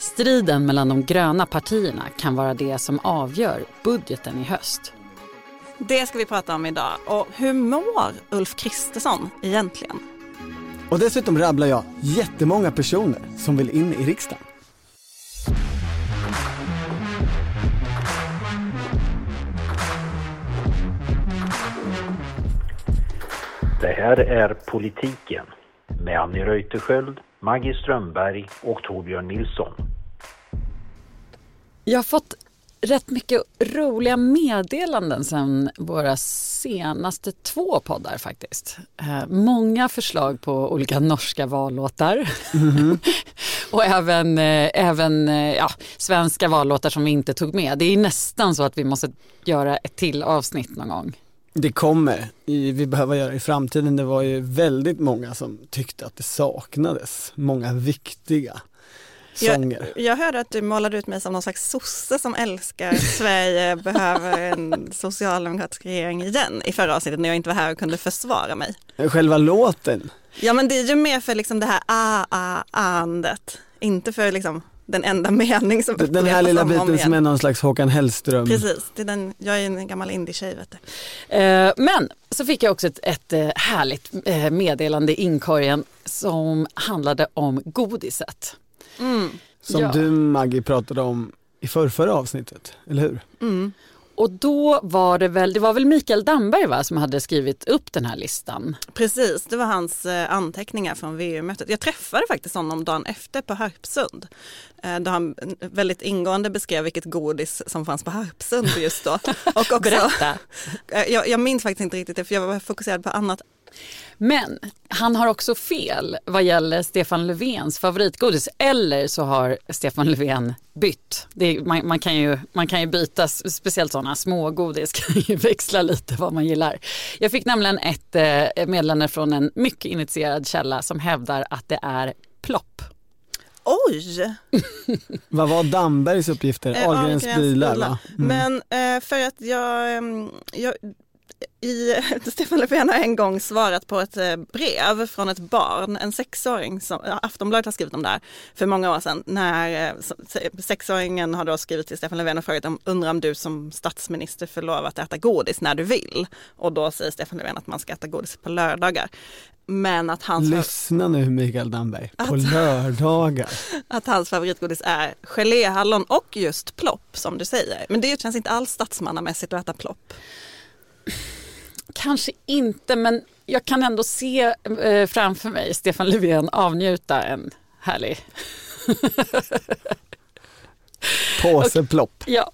Striden mellan de gröna partierna kan vara det som avgör budgeten i höst. Det ska vi prata om idag. Och hur mår Ulf Kristersson egentligen? Och dessutom rabblar jag jättemånga personer som vill in i riksdagen. Det här är Politiken med Annie Reuterskiöld, Maggie Strömberg och Torbjörn Nilsson. Jag har fått rätt mycket roliga meddelanden sen våra senaste två poddar faktiskt. Eh, många förslag på olika norska vallåtar. Mm. och även, eh, även eh, ja, svenska vallåtar som vi inte tog med. Det är nästan så att vi måste göra ett till avsnitt någon gång. Det kommer, vi behöver göra i framtiden. Det var ju väldigt många som tyckte att det saknades många viktiga sånger. Jag, jag hörde att du målade ut mig som någon slags sosse som älskar Sverige behöver en socialdemokratisk regering igen i förra avsnittet när jag inte var här och kunde försvara mig. Själva låten? Ja men det är ju mer för liksom det här a-a-andet, inte för liksom den enda mening som Den här lilla biten som är någon slags Håkan Hellström. Precis, det är den, jag är en gammal indie-tjej vet du. Eh, men så fick jag också ett, ett eh, härligt eh, meddelande i inkorgen som handlade om godiset. Mm. Som ja. du Maggie pratade om i förrförra avsnittet, eller hur? Mm. Och då var det väl, det var väl Mikael Damberg va, som hade skrivit upp den här listan? Precis, det var hans eh, anteckningar från VU-mötet. Jag träffade faktiskt honom dagen efter på Harpsund. Eh, då han väldigt ingående beskrev vilket godis som fanns på Harpsund just då. Och också, Berätta! Eh, jag, jag minns faktiskt inte riktigt det för jag var fokuserad på annat. Men han har också fel vad gäller Stefan Löfvens favoritgodis. Eller så har Stefan Löfven bytt. Är, man, man, kan ju, man kan ju byta, speciellt sådana smågodis kan ju växla lite vad man gillar. Jag fick nämligen ett eh, meddelande från en mycket initierad källa som hävdar att det är plopp. Oj! Vad var Dambergs uppgifter? Eh, Ahlgrens bilar va? Mm. Men eh, för att jag, mm, jag i, Stefan Löfven har en gång svarat på ett eh, brev från ett barn, en sexåring, som, Aftonbladet har skrivit om det här för många år sedan, när eh, sexåringen har då skrivit till Stefan Löfven och frågat om, undrar om du som statsminister får lov att äta godis när du vill? Och då säger Stefan Löfven att man ska äta godis på lördagar. Men att hans... Lyssna nu Mikael Damberg, på att, lördagar. Att hans favoritgodis är geléhallon och just plopp som du säger. Men det känns inte alls statsmannamässigt att äta plopp. Kanske inte, men jag kan ändå se eh, framför mig Stefan Löfven avnjuta en härlig påseplopp. Ja.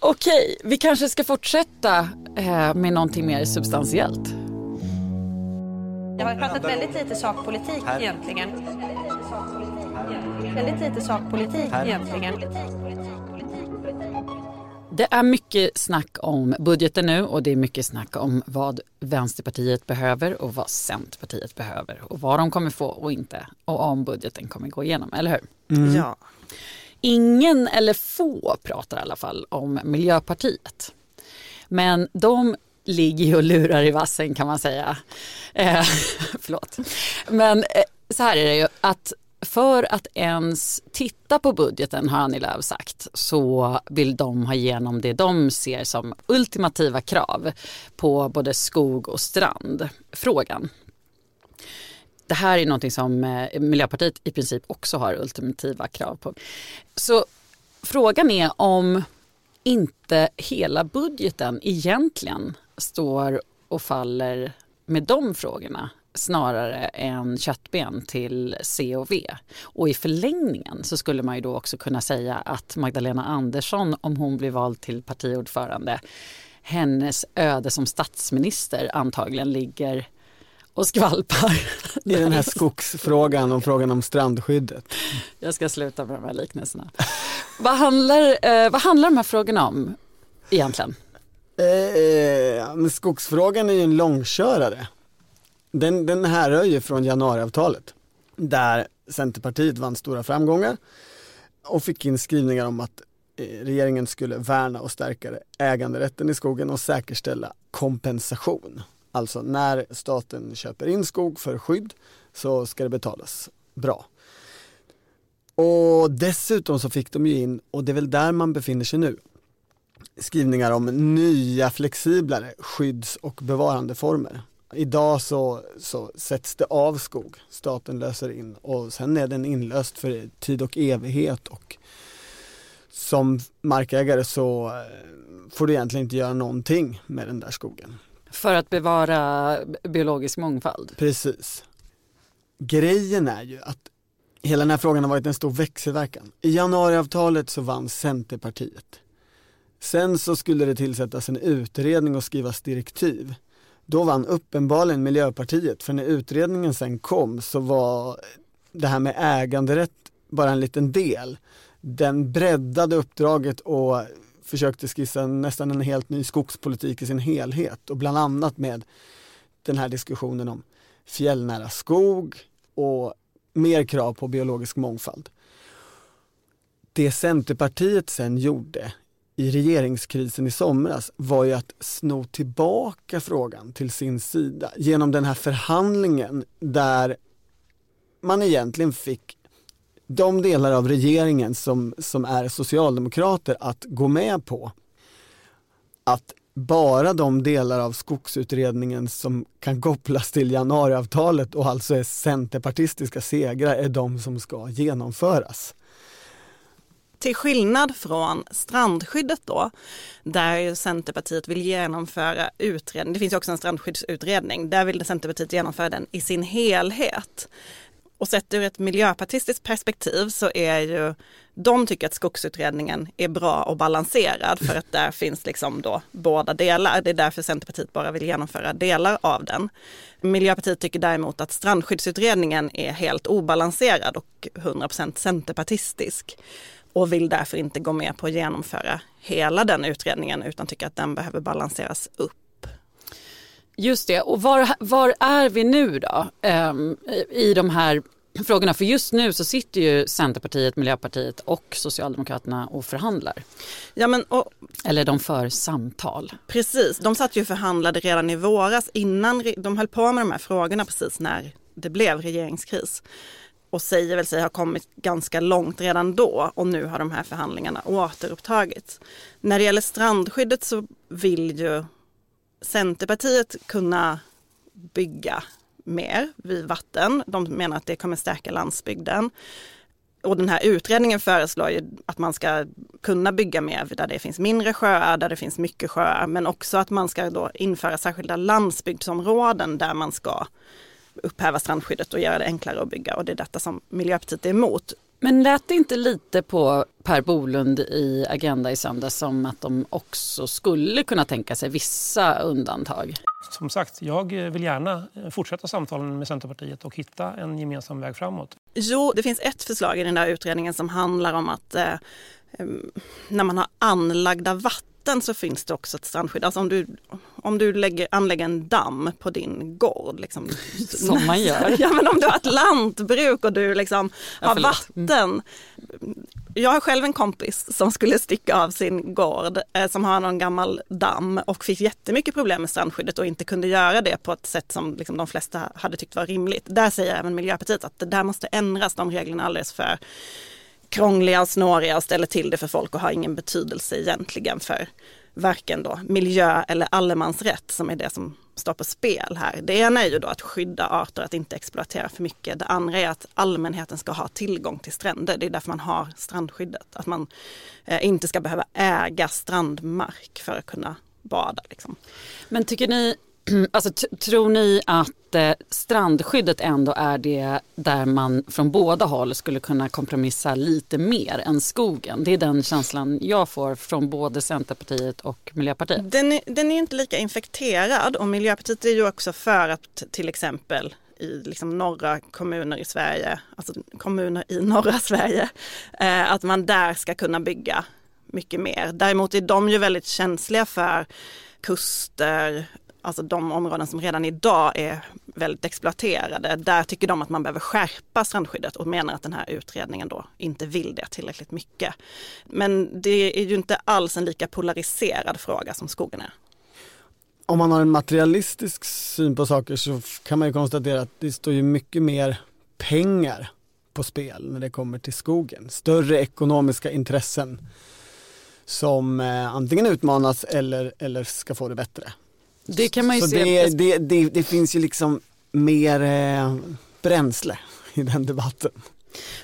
Okej, vi kanske ska fortsätta eh, med någonting mer substantiellt. Jag har pratat väldigt lite sakpolitik egentligen. Väldigt lite sakpolitik egentligen. Det är mycket snack om budgeten nu och det är mycket snack om vad Vänsterpartiet behöver och vad Centerpartiet behöver och vad de kommer få och inte och om budgeten kommer gå igenom, eller hur? Mm. Ja. Ingen eller få pratar i alla fall om Miljöpartiet. Men de ligger ju och lurar i vassen kan man säga. Eh, förlåt. Men eh, så här är det ju att för att ens titta på budgeten har Annie Lööf sagt så vill de ha igenom det de ser som ultimativa krav på både skog och strandfrågan. Det här är någonting som eh, Miljöpartiet i princip också har ultimativa krav på. Så frågan är om inte hela budgeten egentligen står och faller med de frågorna snarare än köttben till C och V. Och i förlängningen så skulle man ju då också kunna säga att Magdalena Andersson, om hon blir vald till partiordförande, hennes öde som statsminister antagligen ligger och skvalpar. I den här skogsfrågan och frågan om strandskyddet. Jag ska sluta med de här liknelserna. vad, handlar, eh, vad handlar de här frågorna om egentligen? Eh, eh skogsfrågan är ju en långkörare. Den, den härrör ju från januariavtalet där Centerpartiet vann stora framgångar och fick in skrivningar om att eh, regeringen skulle värna och stärka äganderätten i skogen och säkerställa kompensation. Alltså när staten köper in skog för skydd så ska det betalas bra. Och dessutom så fick de ju in, och det är väl där man befinner sig nu, skrivningar om nya flexiblare skydds och bevarandeformer. Idag så, så sätts det av skog, staten löser in och sen är den inlöst för tid och evighet och som markägare så eh, får du egentligen inte göra någonting med den där skogen. För att bevara biologisk mångfald? Precis. Grejen är ju att hela den här frågan har varit en stor växelverkan. I januariavtalet så vann Centerpartiet. Sen så skulle det tillsättas en utredning och skrivas direktiv. Då vann uppenbarligen Miljöpartiet, för när utredningen sen kom så var det här med äganderätt bara en liten del. Den breddade uppdraget och försökte skissa nästan en helt ny skogspolitik i sin helhet och bland annat med den här diskussionen om fjällnära skog och mer krav på biologisk mångfald. Det Centerpartiet sen gjorde i regeringskrisen i somras var ju att sno tillbaka frågan till sin sida genom den här förhandlingen där man egentligen fick de delar av regeringen som, som är socialdemokrater att gå med på att bara de delar av skogsutredningen som kan kopplas till januariavtalet och alltså är centerpartistiska segrar är de som ska genomföras. Till skillnad från strandskyddet då, där Centerpartiet vill genomföra utredning, det finns ju också en strandskyddsutredning, där vill Centerpartiet genomföra den i sin helhet. Och sett ur ett miljöpartistiskt perspektiv så är ju, de tycker att skogsutredningen är bra och balanserad för att där finns liksom då båda delar. Det är därför Centerpartiet bara vill genomföra delar av den. Miljöpartiet tycker däremot att strandskyddsutredningen är helt obalanserad och 100% centerpartistisk och vill därför inte gå med på att genomföra hela den utredningen utan tycker att den behöver balanseras upp. Just det, och var, var är vi nu då um, i de här frågorna? För just nu så sitter ju Centerpartiet, Miljöpartiet och Socialdemokraterna och förhandlar. Ja, men, och, Eller de för samtal. Precis, de satt ju förhandlade redan i våras innan de höll på med de här frågorna precis när det blev regeringskris och säger väl sig ha kommit ganska långt redan då och nu har de här förhandlingarna återupptagits. När det gäller strandskyddet så vill ju Centerpartiet kunna bygga mer vid vatten. De menar att det kommer stärka landsbygden. Och den här utredningen föreslår ju att man ska kunna bygga mer där det finns mindre sjöar, där det finns mycket sjöar, men också att man ska då införa särskilda landsbygdsområden där man ska upphäva strandskyddet och göra det enklare att bygga och det är detta som Miljöpartiet är emot. Men lät det inte lite på Per Bolund i Agenda i söndags som att de också skulle kunna tänka sig vissa undantag? Som sagt, jag vill gärna fortsätta samtalen med Centerpartiet och hitta en gemensam väg framåt. Jo, det finns ett förslag i den där utredningen som handlar om att eh, när man har anlagda vatten vatten så finns det också ett strandskydd. Alltså om du, om du lägger, anlägger en damm på din gård. Liksom, Som man gör. ja men om du har ett lantbruk och du liksom ja, har vatten. Jag har själv en kompis som skulle sticka av sin gård eh, som har någon gammal damm och fick jättemycket problem med strandskyddet och inte kunde göra det på ett sätt som liksom, de flesta hade tyckt var rimligt. Där säger även Miljöpartiet att det där måste ändras, de reglerna alldeles för krångliga och snåriga och ställer till det för folk och har ingen betydelse egentligen för varken då miljö eller allemansrätt som är det som står på spel här. Det ena är ju då att skydda arter, att inte exploatera för mycket. Det andra är att allmänheten ska ha tillgång till stränder. Det är därför man har strandskyddet. Att man eh, inte ska behöva äga strandmark för att kunna bada. Liksom. Men tycker ni Alltså, tror ni att eh, strandskyddet ändå är det där man från båda håll skulle kunna kompromissa lite mer än skogen? Det är den känslan jag får från både Centerpartiet och Miljöpartiet. Den är, den är inte lika infekterad och Miljöpartiet är ju också för att till exempel i liksom norra kommuner i Sverige, alltså kommuner i norra Sverige, eh, att man där ska kunna bygga mycket mer. Däremot är de ju väldigt känsliga för kuster, alltså de områden som redan idag är väldigt exploaterade, där tycker de att man behöver skärpa strandskyddet och menar att den här utredningen då inte vill det tillräckligt mycket. Men det är ju inte alls en lika polariserad fråga som skogen är. Om man har en materialistisk syn på saker så kan man ju konstatera att det står ju mycket mer pengar på spel när det kommer till skogen. Större ekonomiska intressen som eh, antingen utmanas eller, eller ska få det bättre. Det kan man ju Så se. det, det, det, det finns ju liksom mer eh, bränsle i den debatten.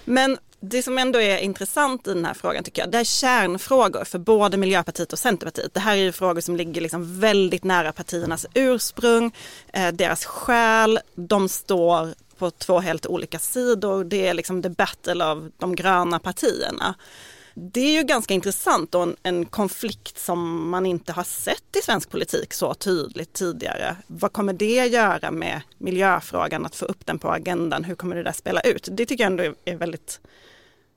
Men det som ändå är intressant i den här frågan tycker jag, det är kärnfrågor för både Miljöpartiet och Centerpartiet. Det här är ju frågor som ligger liksom väldigt nära partiernas ursprung, eh, deras själ, de står på två helt olika sidor. Det är liksom the battle av de gröna partierna. Det är ju ganska intressant och en, en, konflikt som man inte har sett i svensk politik så tydligt tidigare. Vad kommer det göra med miljöfrågan, att få upp den på agendan? Hur kommer det där spela ut? Det tycker jag ändå är väldigt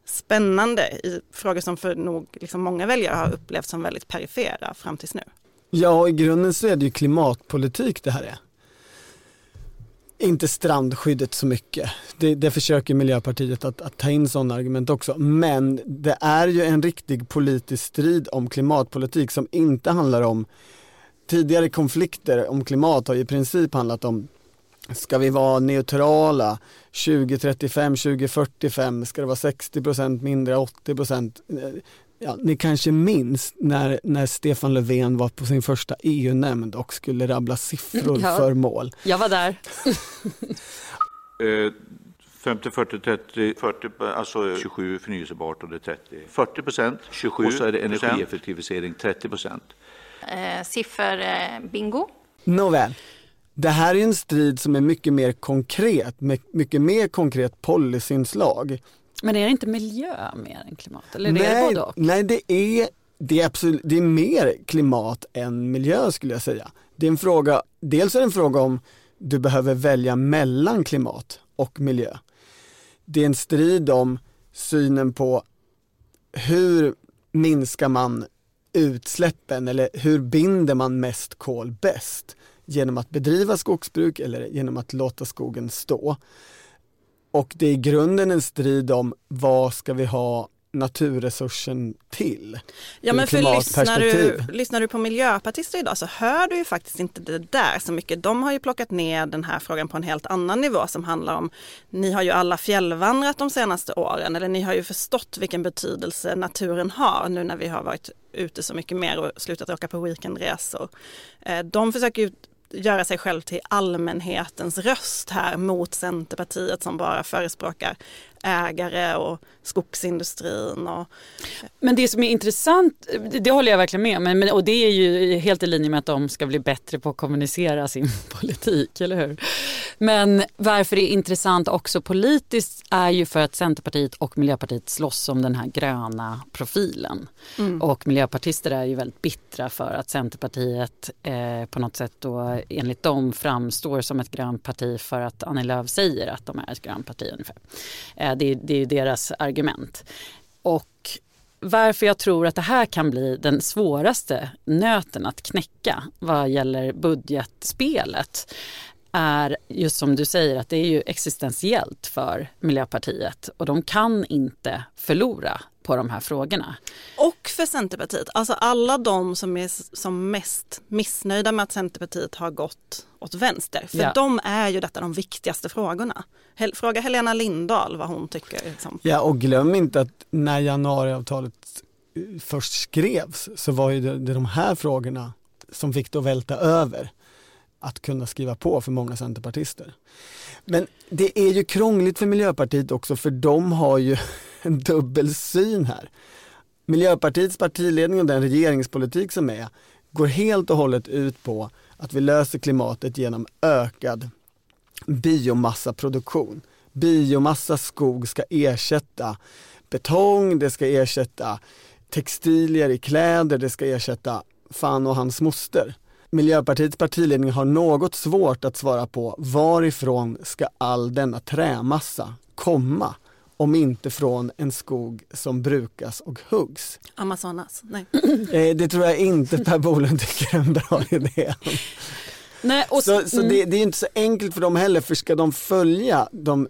spännande i frågor som för nog liksom många väljare har upplevt som väldigt perifera fram tills nu. Ja, i grunden så är det ju klimatpolitik det här är. Inte strandskyddet så mycket. Det, det försöker Miljöpartiet att, att, ta in sådana argument också. Men det är ju en riktig politisk strid om klimatpolitik som inte handlar om tidigare konflikter om klimat har i princip handlat om Ska vi vara neutrala 2035, 2045? Ska det vara 60% mindre, 80 Ja, ni kanske minns när, när Stefan Löfven var på sin första EU-nämnd och skulle rabbla siffror ja, för mål. Jag var där. 50, 40, 30, 40, alltså 27 förnyelsebart och det är 30. 40 procent, 27 och så är det energieffektivisering 30 procent. Eh, Sifferbingo. Eh, Nåväl. Det här är en strid som är mycket mer konkret, mycket mer konkret policyinslag. Men är det inte miljö mer än klimat? Eller är nej, det både och? Nej, det är, det, är absolut, det är mer klimat än miljö skulle jag säga. Det är en fråga, dels är det en fråga om du behöver välja mellan klimat och miljö. Det är en strid om synen på hur minskar man utsläppen eller hur binder man mest kol bäst? Genom att bedriva skogsbruk eller genom att låta skogen stå. Och det är i grunden en strid om vad ska vi ha naturresursen till? Ja men för lyssnar du, lyssnar du på miljöpartister idag så hör du ju faktiskt inte det där så mycket. De har ju plockat ner den här frågan på en helt annan nivå som handlar om, ni har ju alla fjällvandrat de senaste åren eller ni har ju förstått vilken betydelse naturen har nu när vi har varit ute så mycket mer och slutat åka på weekendresor. Eh, de försöker ju göra sig själv till allmänhetens röst här mot Centerpartiet som bara förespråkar ägare och skogsindustrin. Och... Men det som är intressant, det håller jag verkligen med om, och det är ju helt i linje med att de ska bli bättre på att kommunicera sin politik, eller hur? Men varför det är intressant också politiskt är ju för att Centerpartiet och Miljöpartiet slåss om den här gröna profilen. Mm. Och miljöpartister är ju väldigt bittra för att Centerpartiet eh, på något sätt då enligt dem framstår som ett grönt parti för att Annie Lööf säger att de är ett grönt parti ungefär. Eh, det, det är ju deras argument. Och varför jag tror att det här kan bli den svåraste nöten att knäcka vad gäller budgetspelet är just som du säger att det är ju existentiellt för Miljöpartiet och de kan inte förlora på de här frågorna. Och för Centerpartiet, alltså alla de som är som mest missnöjda med att Centerpartiet har gått åt vänster. För ja. de är ju detta de viktigaste frågorna. Fråga Helena Lindahl vad hon tycker. Liksom. Ja och glöm inte att när januariavtalet eh, först skrevs så var ju det, det de här frågorna som fick det att välta över att kunna skriva på för många centerpartister. Men det är ju krångligt för Miljöpartiet också för de har ju en dubbel syn här. Miljöpartiets partiledning och den regeringspolitik som är går helt och hållet ut på att vi löser klimatet genom ökad biomassaproduktion. Biomassa skog ska ersätta betong, det ska ersätta textilier i kläder, det ska ersätta fan och hans moster. Miljöpartiets partiledning har något svårt att svara på varifrån ska all denna trämassa komma om inte från en skog som brukas och huggs. Amazonas, nej. Eh, det tror jag inte Per Bolund tycker är en bra idé. Nej, och, så så mm. det, det, är inte så enkelt för dem heller, för ska de följa de,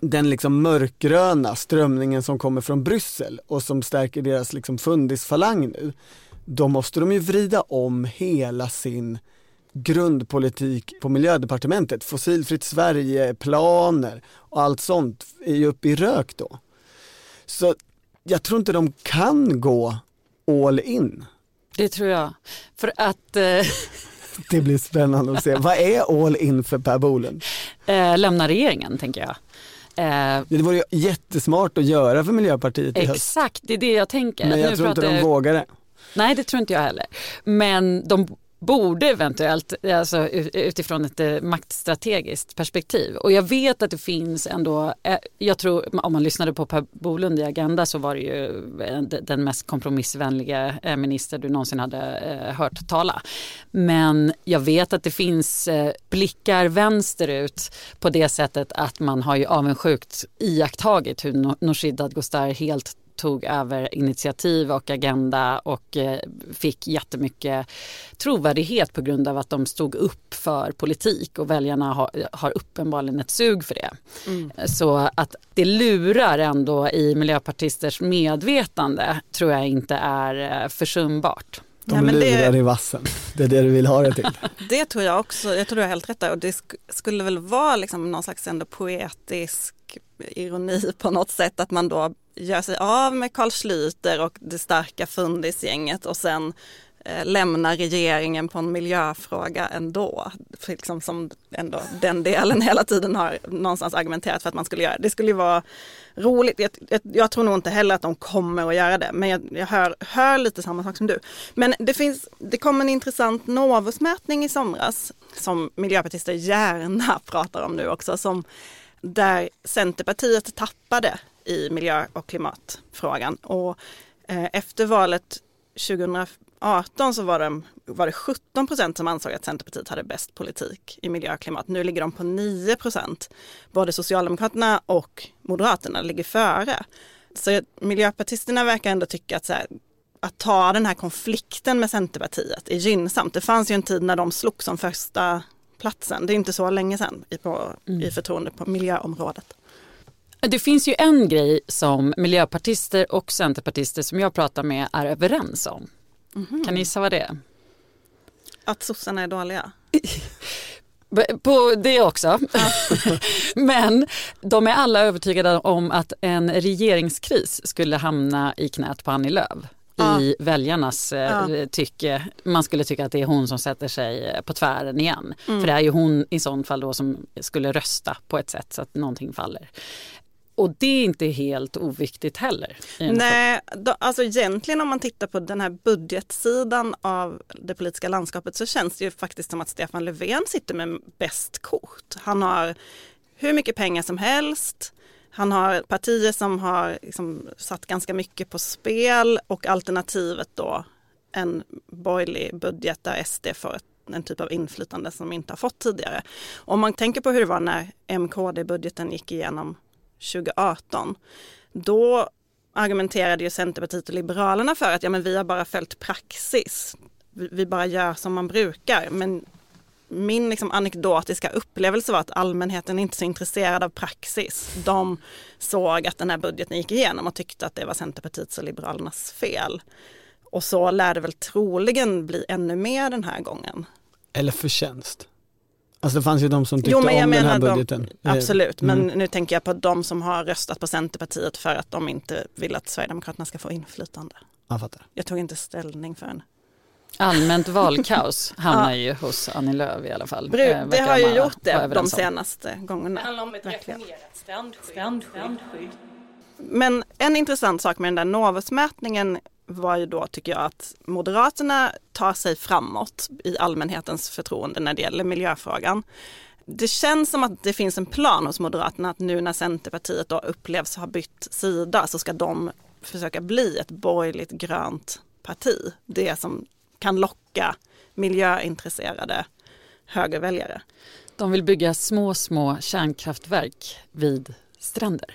den liksom mörkgröna strömningen som kommer från Bryssel och som stärker deras liksom fundisfalang nu, då måste de ju vrida om hela sin grundpolitik på miljödepartementet, fossilfritt Sverige, planer och allt sånt är ju uppe i rök då. Så jag tror inte de kan gå all in. Det tror jag. För att eh, Det blir spännande att se. Vad är all in för Per Bolund? eh, lämna regeringen tänker jag. Eh, Det vore ju jättesmart att göra för Miljöpartiet i höst. exakt, det är det jag tänker. Men jag Nu tror inte de vågar det. Nej, det tror inte jag heller. Men de borde eventuellt, alltså utifrån ett eh, maktstrategiskt perspektiv. Och jag vet att det finns ändå, eh, jag tror om man lyssnade på Per Bolund i Agenda så var det ju eh, den mest kompromissvänliga minister du någonsin hade hört tala. Men jag vet att det finns blickar vänsterut på det sättet att man har ju avundsjukt iakttagit hur Nooshi Dadgostar helt tog över initiativ och agenda och eh, fick jättemycket trovärdighet på grund av att de stod upp för politik och väljarna har, har uppenbarligen ett sug för det. Så att det lurar ändå i miljöpartisters medvetande tror jag inte är eh, försumbart. De Ja, men det- lurar i vassen. Det är det du vill ha det till. Det tror jag också, jag tror du har helt rätt där. Och det sk- skulle väl vara liksom någon slags ändå poetisk ironi på något sätt att man då gör sig av med Carl Schlüter och det starka fundisgänget och sen eh, lämnar regeringen på en miljöfråga ändå. Liksom som ändå den delen hela tiden har någonstans argumenterat för att man skulle göra. Det skulle ju vara roligt. Jag, jag, jag tror nog inte heller att de kommer att göra det, men jag, jag hör, hör lite samma sak som du. Men det, finns, det kom en intressant Novusmätning i somras som miljöpartister gärna pratar om nu också, som där Centerpartiet tappade i miljö och klimatfrågan. Och eh, efter valet 2018 så var det, var det 17 procent som ansåg att Centerpartiet hade bäst politik i miljö och klimat. Nu ligger de på 9 procent. Både Socialdemokraterna och Moderaterna ligger före. Så miljöpartisterna verkar ändå tycka att, så här, att ta den här konflikten med Centerpartiet är gynnsamt. Det fanns ju en tid när de slog som första platsen. Det är inte så länge sedan i, på, i förtroende på miljöområdet. Det finns ju en grej som miljöpartister och centerpartister som jag pratar med är överens om. Kan ni gissa vad det är? Att sossarna är dåliga. På det också. Men de är alla övertygade om att en regeringskris skulle hamna i knät på Annie Lööf. Ja. i väljarnas eh, Ja. tycke. Man skulle tycka att det är hon som sätter sig eh, på tvären igen. Mm. För det är ju hon i sånt fall då som skulle rösta på ett sätt så att någonting faller. Och det är inte helt oviktigt heller. Nej, då, alltså egentligen om man tittar på den här budgetsidan av det politiska landskapet så känns det ju faktiskt som att Stefan Löfven sitter med bäst kort. Han har hur mycket pengar som helst. Han har partier som har liksom satt ganska mycket på spel och alternativet då en borgerlig budget där SD får en typ av inflytande som de inte har fått tidigare. Om man tänker på hur det var när MKD-budgeten gick igenom 2018, då argumenterade ju Centerpartiet och Liberalerna för att ja, men vi har bara följt praxis. Vi, vi bara gör som man brukar. Men min liksom anekdotiska upplevelse var att allmänheten inte är så intresserad av praxis. De såg att den här budgeten gick igenom och tyckte att det var Centerpartiets och Liberalernas fel. Och så lär det väl troligen bli ännu mer den här gången. Eller förtjänst. Alltså det fanns ju de som tyckte Jo, men jag om den här menar de- budgeten. Eh, Absolut, men Mm. nu tänker jag på de som har röstat på Centerpartiet för att de inte vill att Sverigedemokraterna ska få inflytande. Jag fattar. Jag tog inte ställning för en. Allmänt valkaos hamnar ju hos Annie Lööf i alla fall. Bru- Eh, det har ju gjort det de senaste gångerna. Det handlar om ett reformerat strandskydd. strandskydd. Men en intressant sak med den där Novusmätningen var ju då tycker jag att Moderaterna tar sig framåt i allmänhetens förtroende när det gäller miljöfrågan. Det känns som att det finns en plan hos Moderaterna att nu när Centerpartiet då upplevs ha bytt sida så ska de försöka bli ett borgerligt grönt parti. Det som kan locka miljöintresserade högerväljare. De vill bygga små, små kärnkraftverk vid stränder.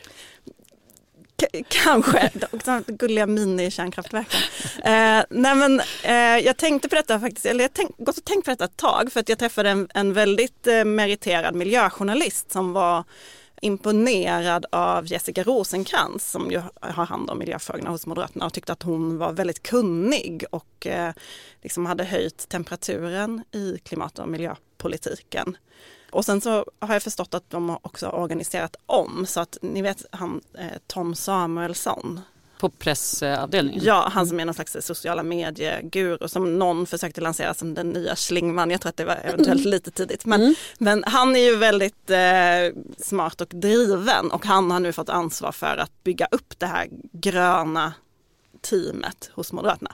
K- kanske, de gulliga mini-kärnkraftverken. Eh, nej men, eh, jag tänkte på detta faktiskt, eller jag tänk, gått och tänkt på detta ett tag för att jag träffade en, en väldigt eh, meriterad miljöjournalist som var imponerad av Jessica Rosenkrantz som ju har hand om miljöfrågorna hos Moderaterna och tyckte att hon var väldigt kunnig och eh, liksom hade höjt temperaturen i klimat och miljöpolitiken. Och sen så har jag förstått att de också har organiserat om så att ni vet han eh, Tom Samuelsson på pressavdelningen? Ja, han som är någon slags sociala medieguru som någon försökte lansera som den nya Schlingman. Jag tror att det var eventuellt lite tidigt. Men, Mm. men han är ju väldigt eh, smart och driven och han har nu fått ansvar för att bygga upp det här gröna teamet hos Moderaterna.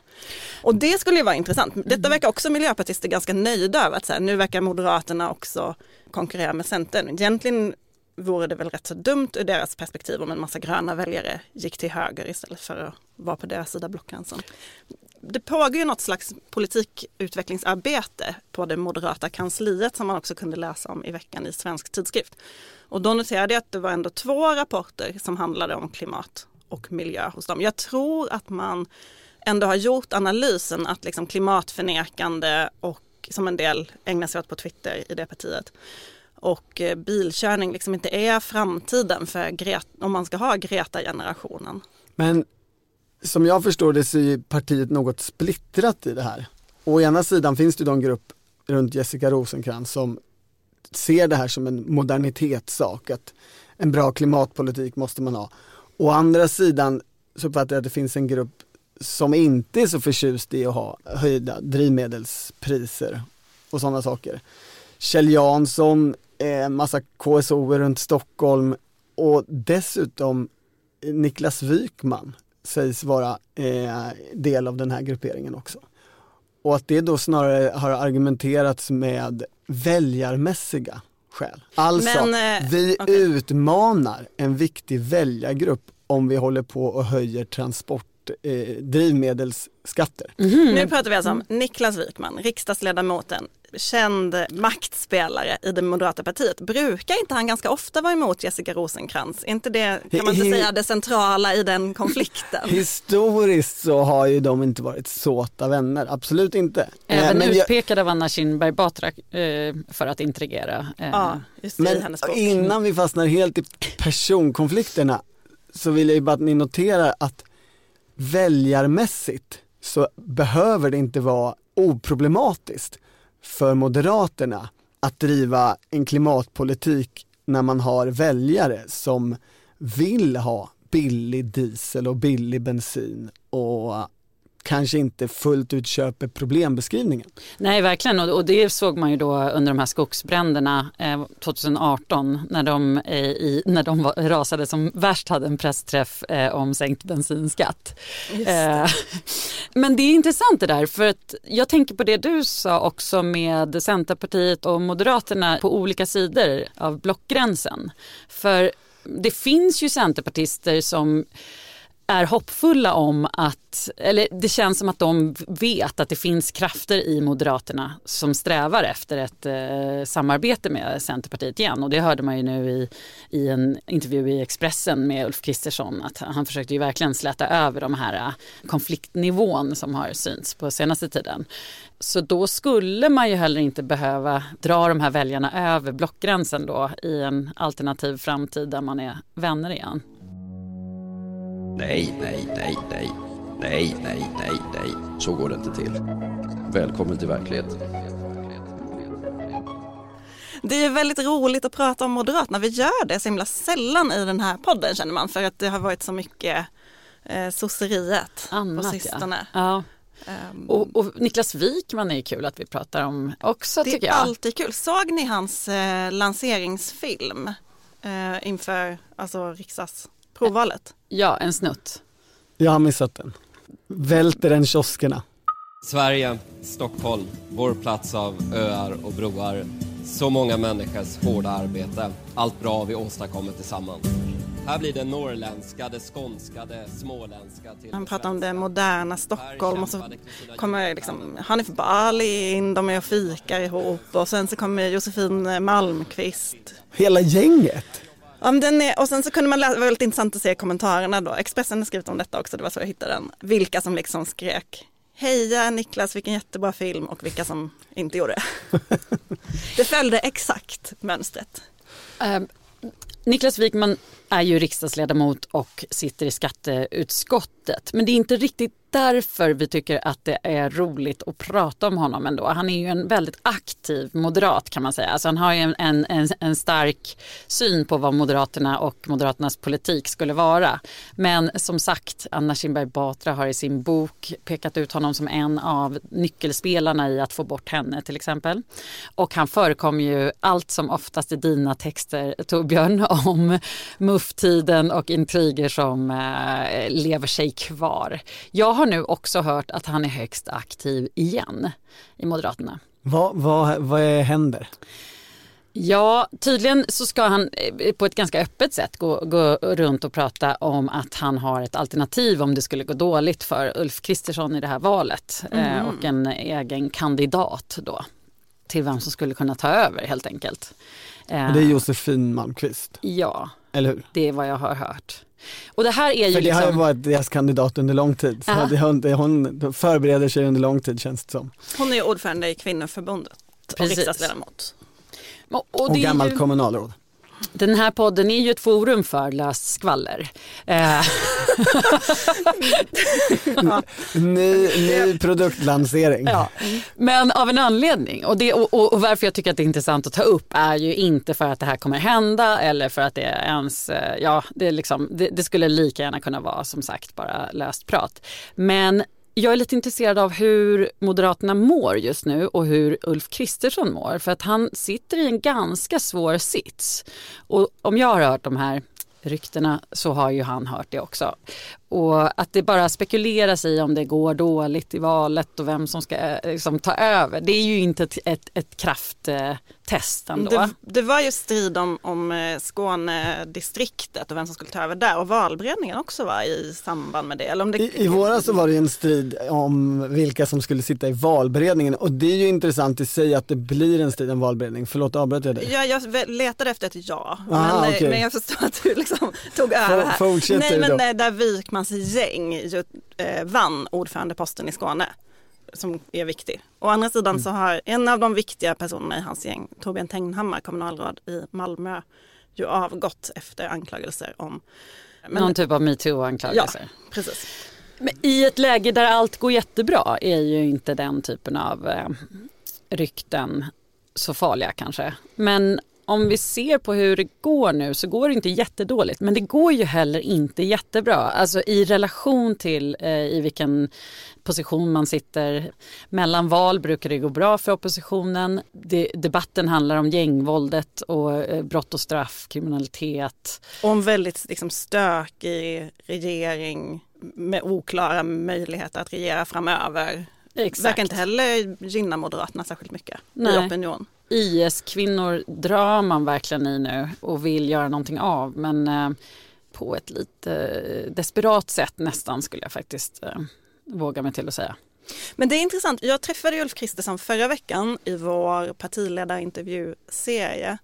Och det skulle ju vara intressant. Detta verkar också miljöpartister ganska nöjda över att så här, nu verkar Moderaterna också konkurrera med Centern. Egentligen vore det väl rätt så dumt ur deras perspektiv om en massa gröna väljare gick till höger istället för att vara på deras sida blockgränsen. Det pågår ju något slags politikutvecklingsarbete på det moderata kansliet som man också kunde läsa om i veckan i Svensk Tidskrift. Och då noterade jag att det var ändå två rapporter som handlade om klimat och miljö hos dem. Jag tror att man ändå har gjort analysen att liksom klimatförnekande och som en del ägnar sig åt på Twitter i det partiet och eh, bilkörning liksom inte är framtiden för Greta, om man ska ha Greta-generationen. Men som jag förstår det så är partiet något splittrat i det här. Å ena sidan finns det ju en grupp runt Jessica Rosenkrantz som ser det här som en modernitetssak, att en bra klimatpolitik måste man ha. Å andra sidan så uppfattar jag att det finns en grupp som inte är så förtjust i att ha höjda drivmedelspriser och sådana saker. Kjell Jansson, eh, massa KSO runt Stockholm och dessutom Niklas Wykman sägs vara eh, del av den här grupperingen också. Och att det då snarare har argumenterats med väljarmässiga skäl. Alltså, Men, eh, vi okej. utmanar en viktig väljargrupp om vi håller på och höjer transport, eh, drivmedelsskatter. Nu pratar vi alltså om Niklas Wykman, riksdagsledamoten, känd maktspelare i det moderata partiet. Brukar inte han ganska ofta vara emot Jessica Rosenkrantz? Är inte det, kan man inte säga, det centrala i den konflikten? Historiskt så har ju de inte varit såta vänner, absolut inte. Eh, Även men jag- utpekad av Anna Kinberg Batra eh, för att intrigera. Eh, Ja, just det, i Men hennes bok. innan vi fastnar helt i personkonflikterna så vill jag ju bara att ni noterar att väljarmässigt så behöver det inte vara oproblematiskt för Moderaterna att driva en klimatpolitik när man har väljare som vill ha billig diesel och billig bensin och kanske inte fullt ut köper problembeskrivningen. Nej, verkligen. Och, det såg man ju då under de här skogsbränderna eh, 2018 när de, eh, i, när de var, rasade som värst hade en pressträff eh, om sänkt bensinskatt. Men det är intressant det där för att jag tänker på det du sa också med Centerpartiet och Moderaterna på olika sidor av blockgränsen. För det finns ju centerpartister som är hoppfulla om att, eller det känns som att de vet att det finns krafter i Moderaterna som strävar efter ett eh, samarbete med Centerpartiet igen. Och det hörde man ju nu i, i en intervju i Expressen med Ulf Kristersson att han försökte ju verkligen släta över de här eh, konfliktnivån som har synts på senaste tiden. Så då skulle man ju heller inte behöva dra de här väljarna över blockgränsen då i en alternativ framtid där man är vänner igen. Nej, nej, nej, nej. Nej, nej, nej, nej. Så går det inte till. Välkommen till verkligheten. Det är väldigt roligt att prata om Moderaterna. Vi gör det så himla sällan i den här podden känner man för att det har varit så mycket eh, sosseriet på Annat, sistone. Ja. Ja. Ehm, Och, och Niklas Wikman är ju kul att vi pratar om också det tycker är jag. alltid kul. Såg ni hans eh, lanseringsfilm eh, inför alltså, riksdagsprovvalet? Ja, en snutt. Jag har missat den. Välter den kioskerna. Sverige, Stockholm, vår plats av öar och broar. Så många människors hårda arbete. Allt bra vi åstadkommer tillsammans. Här blir det norrländska, det skånska, det småländska till Han pratar om det moderna Stockholm och så kommer liksom Hanif Bali in, de är och fikar ihop och sen så kommer Josefin Malmqvist. Hela gänget. Ja, den är, och sen så kunde man läsa, det var väldigt intressant att se kommentarerna då. Expressen har skrivit om detta också, det var så jag hittade den. Vilka som liksom skrek Heja Niklas, vilken jättebra film och vilka som inte gjorde det. det följde exakt mönstret. Um, Niklas Wikman är ju riksdagsledamot och sitter i skatteutskottet. Men det är inte riktigt därför vi tycker att det är roligt att prata om honom ändå. Han är ju en väldigt aktiv moderat kan man säga. Alltså han har ju en, en, en stark syn på vad Moderaterna och Moderaternas politik skulle vara. Men som sagt, Anna Kinberg Batra har i sin bok pekat ut honom som en av nyckelspelarna i att få bort henne till exempel. Och han förekommer ju allt som oftast i dina texter Torbjörn om mufftiden och intriger som eh, lever sig kvar. Jag har nu också hört att han är högst aktiv igen i Moderaterna. Vad, vad, vad händer? Ja, tydligen så ska han eh, på ett ganska öppet sätt gå, gå runt och prata om att han har ett alternativ om det skulle gå dåligt för Ulf Kristersson i det här valet mm. eh, och en egen kandidat då till vem som skulle kunna ta över helt enkelt. Eh, det är Josefin Malmqvist? Ja, eller hur? Det är vad jag har hört. Och det här är ju För det liksom... har ju varit deras kandidat under lång tid. Så det, hon, hon förbereder sig under lång tid känns det som. Hon är ordförande i kvinnoförbundet Precis. och riksdagsledamot. Och, och, och gammalt ju... kommunalråd. Den här podden är ju ett forum för löst skvaller. Eh. ny, ny produktlansering. Ja. Men av en anledning och, det, och, och, varför jag tycker att det är intressant att ta upp är ju inte för att det här kommer hända eller för att det ens, eh, ja det, liksom, det, det skulle lika gärna kunna vara som sagt bara löst prat. Men jag är lite intresserad av hur Moderaterna mår just nu och hur Ulf Kristersson mår. För att han sitter i en ganska svår sits. Och om jag har hört de här ryktena så har ju han hört det också. Och att det bara spekuleras i om det går dåligt i valet och vem som ska eh, liksom, ta över. Det är ju inte ett, ett, ett eh, krafttest ändå. Det, det, var ju strid om, om eh, Skånedistriktet och vem som skulle ta över där och valberedningen också var i samband med det. Eller om det... I, I våras så var det en strid om vilka som skulle sitta i valberedningen och det är ju intressant i sig att det blir en strid om valberedning. Förlåt, avbröt jag dig? Ja, jag letade efter ett ja, Aha, men, okay. men jag förstår att du liksom tog över här. Fortsätt Nej, men då. där Wikman Ekmans gäng eh, vann ordförandeposten i Skåne som är viktig. Å andra sidan mm. så har en av de viktiga personerna i hans gäng, Torbjörn Tegnhammar, kommunalråd i Malmö, ju avgått efter anklagelser om men, Någon typ av metoo-anklagelser. Ja, precis. Men I ett läge där allt går jättebra är ju inte den typen av eh, rykten så farliga kanske. Men om vi ser på hur det går nu så går det inte jättedåligt men det går ju heller inte jättebra. Alltså i relation till eh, i vilken position man sitter. Mellan val brukar det gå bra för oppositionen. De, debatten handlar om gängvåldet och eh, brott och straff, kriminalitet. Och en väldigt liksom, stökig regering med oklara möjligheter att regera framöver. Exakt. Verkar inte heller gynna Moderaterna särskilt mycket Nej. i opinion. IS-kvinnor drar man verkligen i nu och vill göra någonting av men eh, på ett lite eh, desperat sätt nästan skulle jag faktiskt eh, våga mig till att säga. Men det är intressant, jag träffade Ulf Kristersson förra veckan i vår partiledarintervjuserie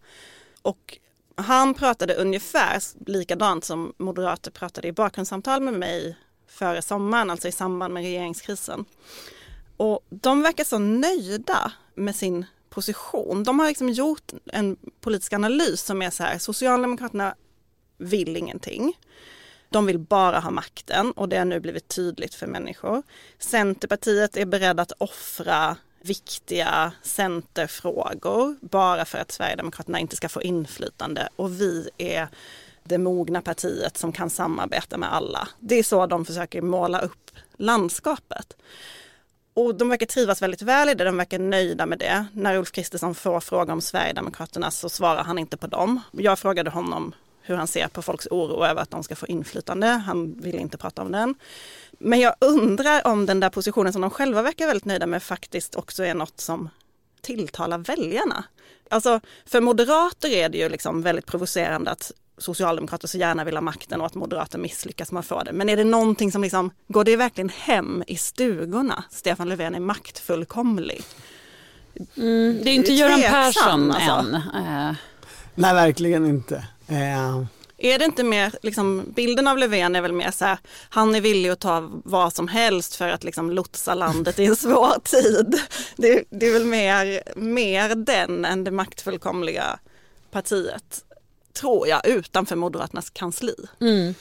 och han pratade ungefär likadant som moderater pratade i bakgrundssamtal med mig före sommaren, alltså i samband med regeringskrisen. Och de verkar så nöjda med sin position. De har liksom gjort en politisk analys som är så här, Socialdemokraterna vill ingenting. De vill bara ha makten och det har nu blivit tydligt för människor. Centerpartiet är beredd att offra viktiga centerfrågor bara för att Sverigedemokraterna inte ska få inflytande och vi är det mogna partiet som kan samarbeta med alla. Det är så de försöker måla upp landskapet. Och de verkar trivas väldigt väl i det, de verkar nöjda med det. När Ulf Kristersson får fråga om Sverigedemokraterna så svarar han inte på dem. Jag frågade honom hur han ser på folks oro över att de ska få inflytande. Han vill inte prata om den. Men jag undrar om den där positionen som de själva verkar väldigt nöjda med faktiskt också är något som tilltalar väljarna. Alltså för moderater är det ju liksom väldigt provocerande att socialdemokrater så gärna vill ha makten och att moderater misslyckas med att få det. Men är det någonting som liksom, går det verkligen hem i stugorna? Stefan Löfven är maktfullkomlig. Mm, det är inte Göran Persson alltså. än. Uh. Nej, verkligen inte. Uh. Är det inte mer, liksom, bilden av Löfven är väl mer så här, han är villig att ta vad som helst för att liksom lotsa landet i en svår tid. Det, det är väl mer, mer den än det maktfullkomliga partiet tror jag, utanför Moderaternas kansli. Mm.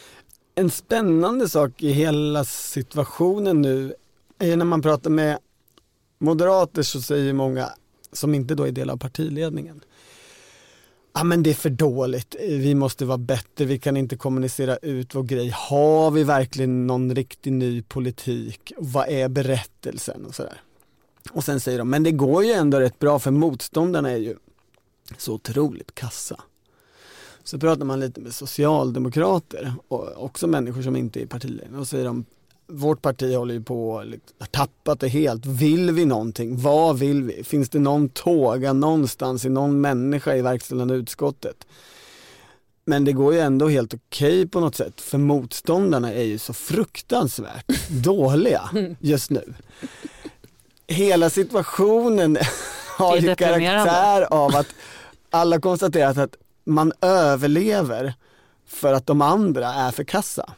En spännande sak i hela situationen nu är när man pratar med moderater så säger många som inte då är del av partiledningen Ja men det är för dåligt, vi måste vara bättre, vi kan inte kommunicera ut vår grej. Har vi verkligen någon riktig ny politik? Vad är berättelsen och sådär. Och sen säger de, men det går ju ändå rätt bra för motståndarna är ju så otroligt kassa. Så pratar man lite med socialdemokrater och också människor som inte är partiledare och säger de vårt parti håller ju på att tappat det helt. Vill vi någonting? Vad vill vi? Finns det någon tåga någonstans i någon människa i verkställande utskottet? Men det går ju ändå helt okej okay på något sätt för motståndarna är ju så fruktansvärt dåliga just nu. Hela situationen har ju karaktär av att alla konstaterat att man överlever för att de andra är för kassa.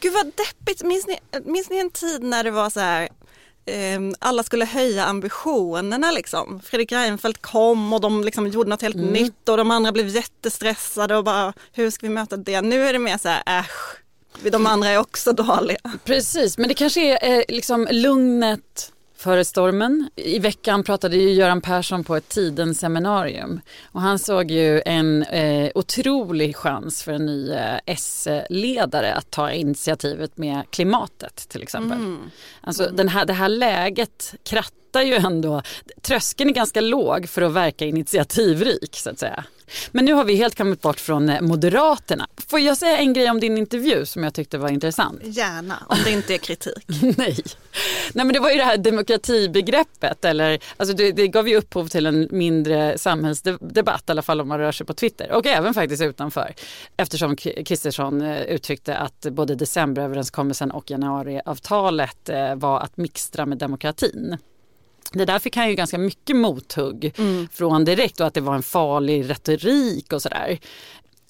Gud vad deppigt. Minns ni, minns ni en tid när det var så här eh, alla skulle höja ambitionerna liksom. Fredrik Reinfeldt kom och de liksom gjorde något helt mm. nytt och de andra blev jättestressade och bara hur ska vi möta det? Nu är det mer så här äsch, de andra är också dåliga. Precis, men det kanske är eh, liksom lugnet före stormen. I veckan pratade ju Göran Persson på ett Tidens seminarium och han såg ju en eh, otrolig chans för en ny eh, S-ledare att ta initiativet med klimatet till exempel. Mm. Alltså den här, det här läget krattar ju ändå, tröskeln är ganska låg för att verka initiativrik så att säga. Men nu har vi helt kommit bort från eh, Moderaterna. Får jag säga en grej om din intervju som jag tyckte var intressant? Gärna, om det inte är kritik. Nej. Nej men det var ju det här demokratibegreppet eller alltså det, det gav ju upphov till en mindre samhällsdebatt i alla fall om man rör sig på Twitter och även faktiskt utanför eftersom Kristersson eh, uttryckte att både decemberöverenskommelsen och januariavtalet eh, var att mixtra med demokratin. Det där fick han ju ganska mycket mothugg mm. från direkt och att det var en farlig retorik och sådär.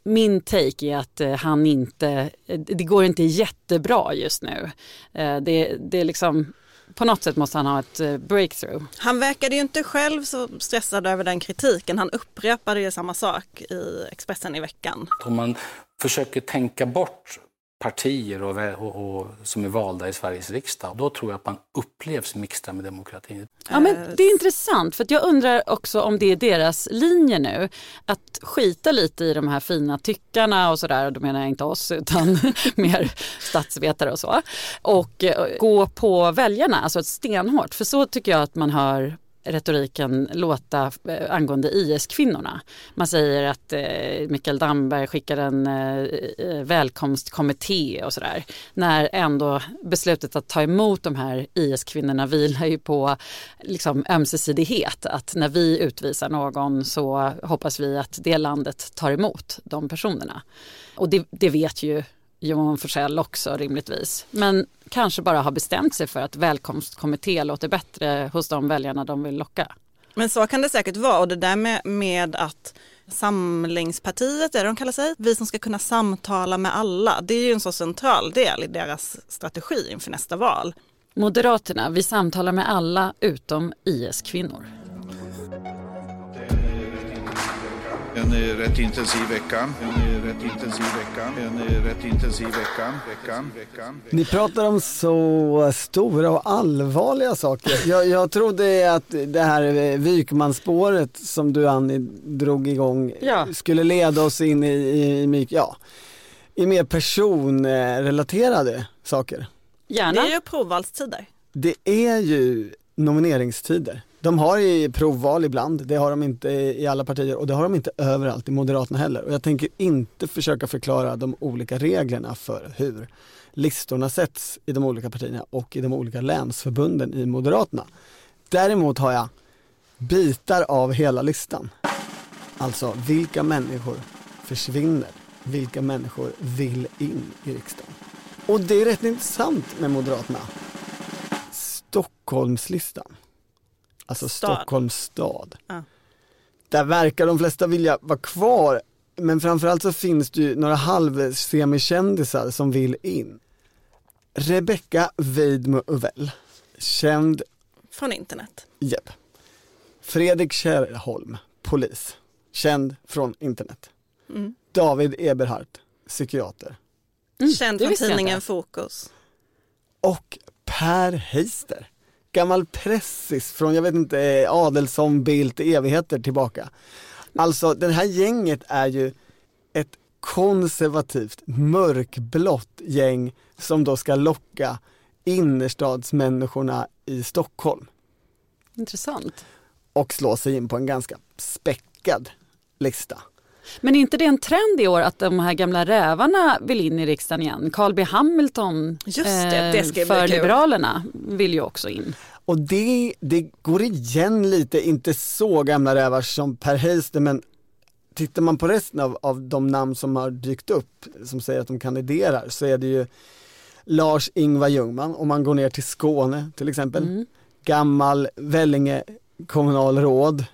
Min take är att eh, han inte, det går inte jättebra just nu. Eh, det, det är liksom på något sätt måste han ha ett eh, breakthrough. Han verkade ju inte själv så stressad över den kritiken. Han upprepade ju samma sak i Expressen i veckan. Om man försöker tänka bort partier och, och, och, som är valda i Sveriges riksdag. Då tror jag att man upplevs mixtra med demokratin. Ja, men det är intressant för jag undrar också om det är deras linje nu. Att skita lite i de här fina tyckarna och sådär. Då menar jag inte oss utan mer statsvetare och så. Och gå på väljarna, alltså ett stenhårt. För så tycker jag att man hör retoriken låta eh, angående IS-kvinnorna. Man säger att eh, Mikael Damberg skickar en eh, eh, välkomstkommitté och sådär. När ändå beslutet att ta emot de här IS-kvinnorna vilar ju på liksom, ömsesidighet. Att när vi utvisar någon så hoppas vi att det landet tar emot de personerna. Och det, det vet ju Johan Forssell också rimligtvis. Men kanske bara har bestämt sig för att välkomstkommitté låter bättre hos de väljarna de vill locka. Men så kan det säkert vara och det där med, med att Samlingspartiet, är det de kallar sig, vi som ska kunna samtala med alla, det är ju en så central del i deras strategi inför nästa val. Moderaterna, vi samtalar med alla utom IS-kvinnor. En rätt intensiv vecka. En rätt intensiv vecka. En rätt intensiv vecka. Veckan. Veckan. Ni pratar om så stora och allvarliga saker. Jag, jag trodde att det här Wykmanspåret som du Annie drog igång ja. skulle leda oss in i, i, i, ja, i mer personrelaterade saker. Gärna. Det är ju provvalstider. Det är ju nomineringstider. De har ju provval ibland, det har de inte i alla partier och det har de inte överallt i Moderaterna heller. Och jag tänker inte försöka förklara de olika reglerna för hur listorna sätts i de olika partierna och i de olika länsförbunden i Moderaterna. Däremot har jag bitar av hela listan. Alltså vilka människor försvinner? Vilka människor vill in i riksdagen? Och det är rätt intressant med Moderaterna. Stockholmslistan alltså stad. Stockholms stad. Ja. Där verkar de flesta vilja vara kvar, men framförallt så finns det ju några halvsemikändisar som vill in. Rebecca Weidmo Uvell, känd från internet. Japp. Fredrik Kärrholm, polis, känd från internet. Mm. David Eberhardt, psykiater. Känd det från tidningen. Fokus. Och Per Heister, gammal pressis från, jag vet inte, eh, Adelsson, Bildt, evigheter tillbaka. Alltså det här gänget är ju ett konservativt, mörkblått gäng som då ska locka innerstadsmänniskorna i Stockholm Intressant. och slå sig in på en ganska späckad lista. Men är inte det en trend i år att de här gamla rävarna vill in i riksdagen igen? Carl B Hamilton Just det, det ska för. Liberalerna vill ju också in. Och det, det går igen lite, inte så gamla rävar som Per Heister men tittar man på resten av, av de namn som har dykt upp som säger att de kandiderar så är det ju Lars-Ingvar Ljungman om man går ner till Skåne till exempel. Mm. Gammal Vellinge kommunalråd.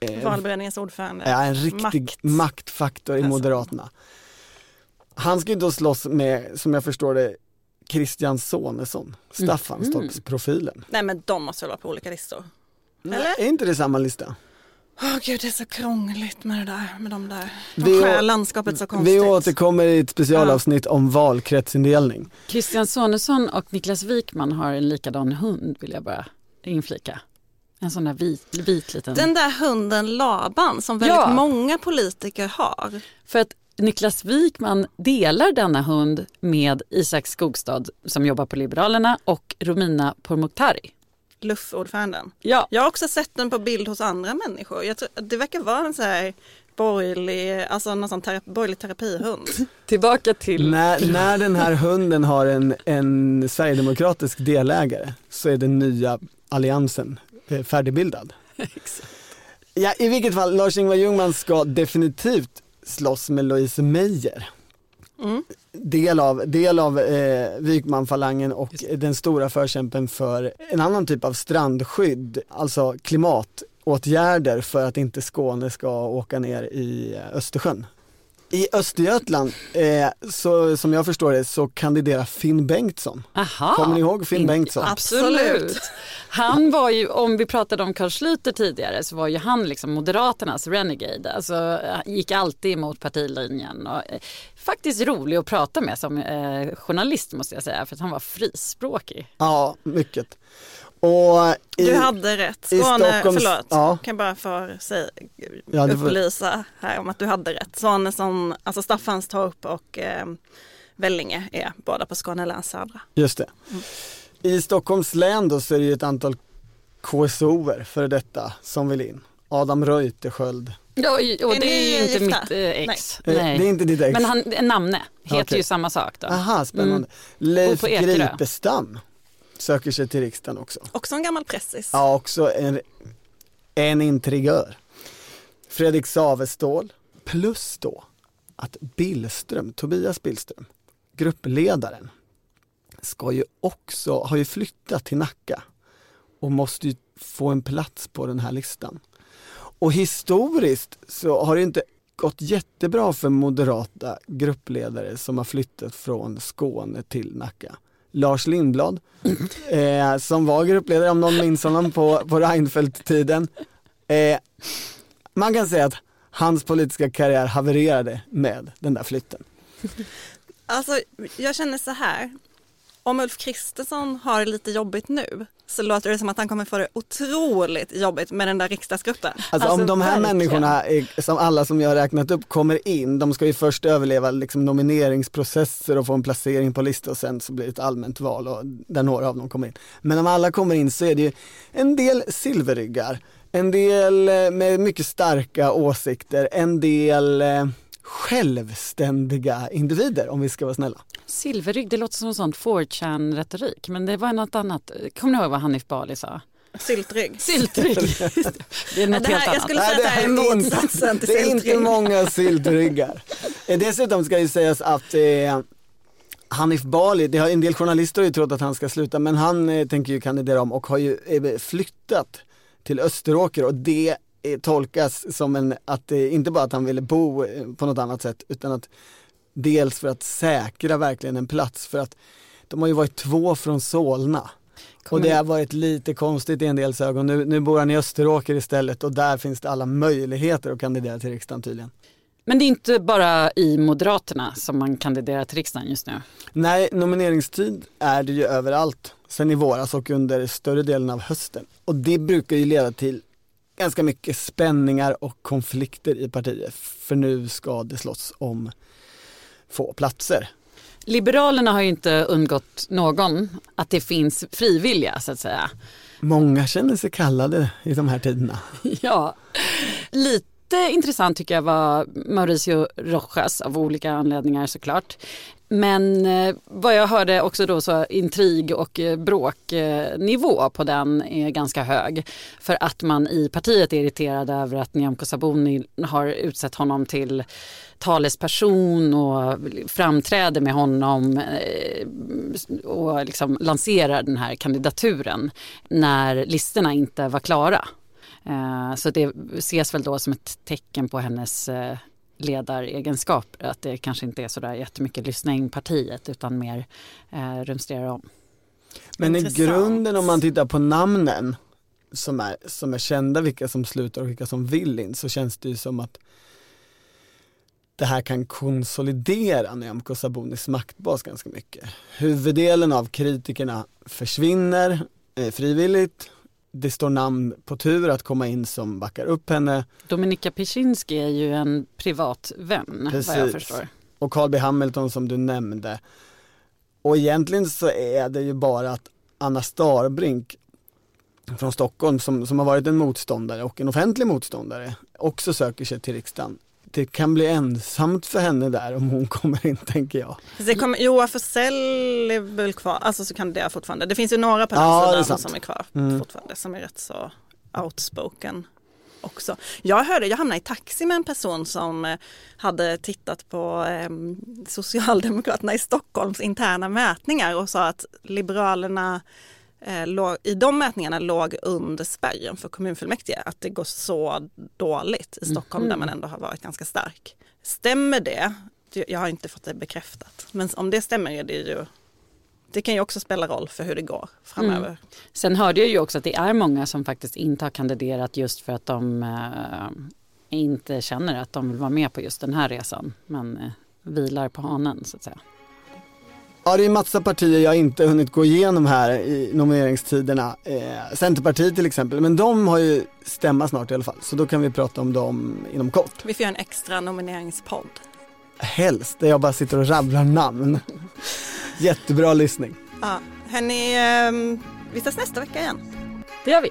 Eh, Valberedningens ordförande. Ja, en riktig Makt. maktfaktor i Alltså. Moderaterna. Han ska ju då slåss med, som jag förstår det, Christian Sonesson, Staffanstorpsprofilen. Nej men de måste väl vara på olika listor? Eller? Är inte det samma lista? Åh gud det är så krångligt med det där, med de där. De Vi skär landskapet så konstigt. Vi återkommer i ett specialavsnitt om valkretsindelning. Christian Sonesson och Niklas Wikman har en likadan hund vill jag bara inflika. En sån där vit, vit liten. Den där hunden Laban som väldigt Ja. många politiker har. För att Niklas Wikman delar denna hund med Isak Skogstad som jobbar på Liberalerna och Romina Pourmokhtari. LUF-ordföranden. Ja. Jag har också sett den på bild hos andra människor. Jag tror, det verkar vara en så här borgerlig, alltså någon sån terapi, borgerlig terapihund. Tillbaka till... När, när den här hunden har en, en sverigedemokratisk delägare så är den nya alliansen eh, färdigbildad. Ja, I vilket fall, Lars-Ingvar Ljungman ska definitivt slåss med Louise Meijer. Mm. Del av, del av eh, Wykman-falangen och den stora förkämpen för en annan typ av strandskydd, alltså klimatåtgärder för att inte Skåne ska åka ner i eh, Östersjön. I Östergötland, eh, så, som jag förstår det, så kandiderar Finn Bengtsson. Aha. Kommer ni ihåg Finn In- Bengtsson? Absolut. Han var ju, om vi pratade om Carl Schlüter tidigare, så var ju han liksom Moderaternas renegade. Alltså gick alltid emot partilinjen. Och, eh, faktiskt rolig att prata med som eh, journalist måste jag säga, för att han var frispråkig. Ja, mycket. Och i, Du hade rätt. i Skåne, Stockholms- förlåt, ja. kan jag bara få säga, Ja, upplysa här om att du hade rätt. Sonesson, alltså Staffanstorp och eh, Vellinge är båda på Skåne läns södra. Just det. I Stockholms län då så är det ju ett antal KSOer för detta som vill in. Adam Reuterskiöld. Ja, och det är ju inte gifta? mitt eh, ex. Eh, Det är inte ditt ex? Men han, namne heter Okej. ju samma sak då. Aha, spännande. Mm. Leif Och på Ekerö. Gripestam söker sig till riksdagen också. Också en gammal pressis. Ja, också en, en intrigör. Fredrik Savestål. Plus då att Billström, Tobias Billström, gruppledaren, ska ju också, har ju flyttat till Nacka och måste ju få en plats på den här listan. Och historiskt så har det inte gått jättebra för moderata gruppledare som har flyttat från Skåne till Nacka. Lars Lindblad, eh, som var gruppledare om någon minns honom på, på Reinfeldt-tiden. Eh, man kan säga att hans politiska karriär havererade med den där flytten. Alltså jag känner så här. Om Ulf Kristersson har det lite jobbigt nu så låter det som att han kommer få det otroligt jobbigt med den där riksdagsgruppen. Alltså, om de här verkligen. människorna, är, som alla som jag har räknat upp, kommer in, de ska ju först överleva liksom, nomineringsprocesser och få en placering på listan och sen så blir det ett allmänt val och, där några av dem kommer in. Men om alla kommer in så är det ju en del silverryggar, en del eh, med mycket starka åsikter, en del eh, självständiga individer om vi ska vara snälla. Silverrygg, det låter som en sån 4chan-retorik, men det var något annat. Kommer ni ihåg vad Hanif Bali sa? Syltrygg. Syltrygg. det är något Det här- helt jag annat. skulle säga att det här är motsatsen till Det är inte många syltryggar. Eh, Dessutom ska ju sägas att eh, Hanif Bali, det har en del journalister har ju trott att han ska sluta men han eh, tänker ju kandidera om och har ju eh, flyttat till Österåker och det eh, tolkas som en, att eh, inte bara att han ville bo eh, på något annat sätt utan att dels för att säkra verkligen en plats för att de har ju varit två från Solna. Och det har varit lite konstigt i en dels ögon. Nu, nu bor han i Österåker istället och där finns det alla möjligheter att kandidera till riksdagen tydligen. Men det är inte bara i Moderaterna som man kandiderar till riksdagen just nu. Nej, nomineringstid är det ju överallt sen i våras och under större delen av hösten. Och det brukar ju leda till ganska mycket spänningar och konflikter i partiet. För nu ska det slåss om få platser. Liberalerna har ju inte undgått någon att det finns frivilliga så att säga. Många känner sig kallade i de här tiderna. Ja, lite intressant tycker jag var Mauricio Rojas av olika anledningar såklart. Men eh, vad jag hörde också då så intrig och eh, bråknivå på den är ganska hög. För att man i partiet är irriterad över att Nyamko Sabuni har utsett honom till talesperson och framträder med honom eh, och liksom lanserar den här kandidaturen när listorna inte var klara. Eh, så det ses väl då som ett tecken på hennes eh, ledaregenskaper. Att det kanske inte är så där jättemycket lyssna in partiet utan mer eh, rumstera om. Men i grunden om man tittar på namnen som är, som är kända, vilka som slutar och vilka som vill in, så känns det ju som att det här kan konsolidera Nyamko Sabunis maktbas ganska mycket. Huvuddelen av kritikerna försvinner eh, frivilligt det står namn på tur att komma in som backar upp henne. Dominika Piczinski är ju en privat vän Precis. vad jag förstår. Och Carl B Hamilton som du nämnde. Och egentligen så är det ju bara att Anna Starbrink från Stockholm som, som har varit en motståndare och en offentlig motståndare också söker sig till riksdagen det kan bli ensamt för henne där om hon kommer in tänker jag. Det kommer, Joa Forsell är väl kvar, alltså så kandidera fortfarande. Det finns ju några på den ja, som är kvar mm. fortfarande som är rätt så outspoken också. Jag hörde, jag hamnade i taxi med en person som eh, hade tittat på eh, Socialdemokraterna i Stockholms interna mätningar och sa att Liberalerna i de mätningarna låg under spärren för kommunfullmäktige, att det går så dåligt i Stockholm mm. där man ändå har varit ganska stark. Stämmer det? Jag har inte fått det bekräftat, men om det stämmer är det ju det kan ju också spela roll för hur det går framöver. Mm. Sen hörde jag ju också att det är många som faktiskt inte har kandiderat just för att de eh, inte känner att de vill vara med på just den här resan men eh, vilar på hanen så att säga. Ja, det är massa partier jag inte hunnit gå igenom här i nomineringstiderna. Eh, Centerpartiet till exempel, men de har ju stämma snart i alla fall. Så då kan vi prata om dem inom kort. Vi får göra en extra nomineringspodd. Helst, där jag bara sitter och rabblar namn. Jättebra lyssning. Ja, hörni, eh, vi ses nästa vecka igen. Det gör vi.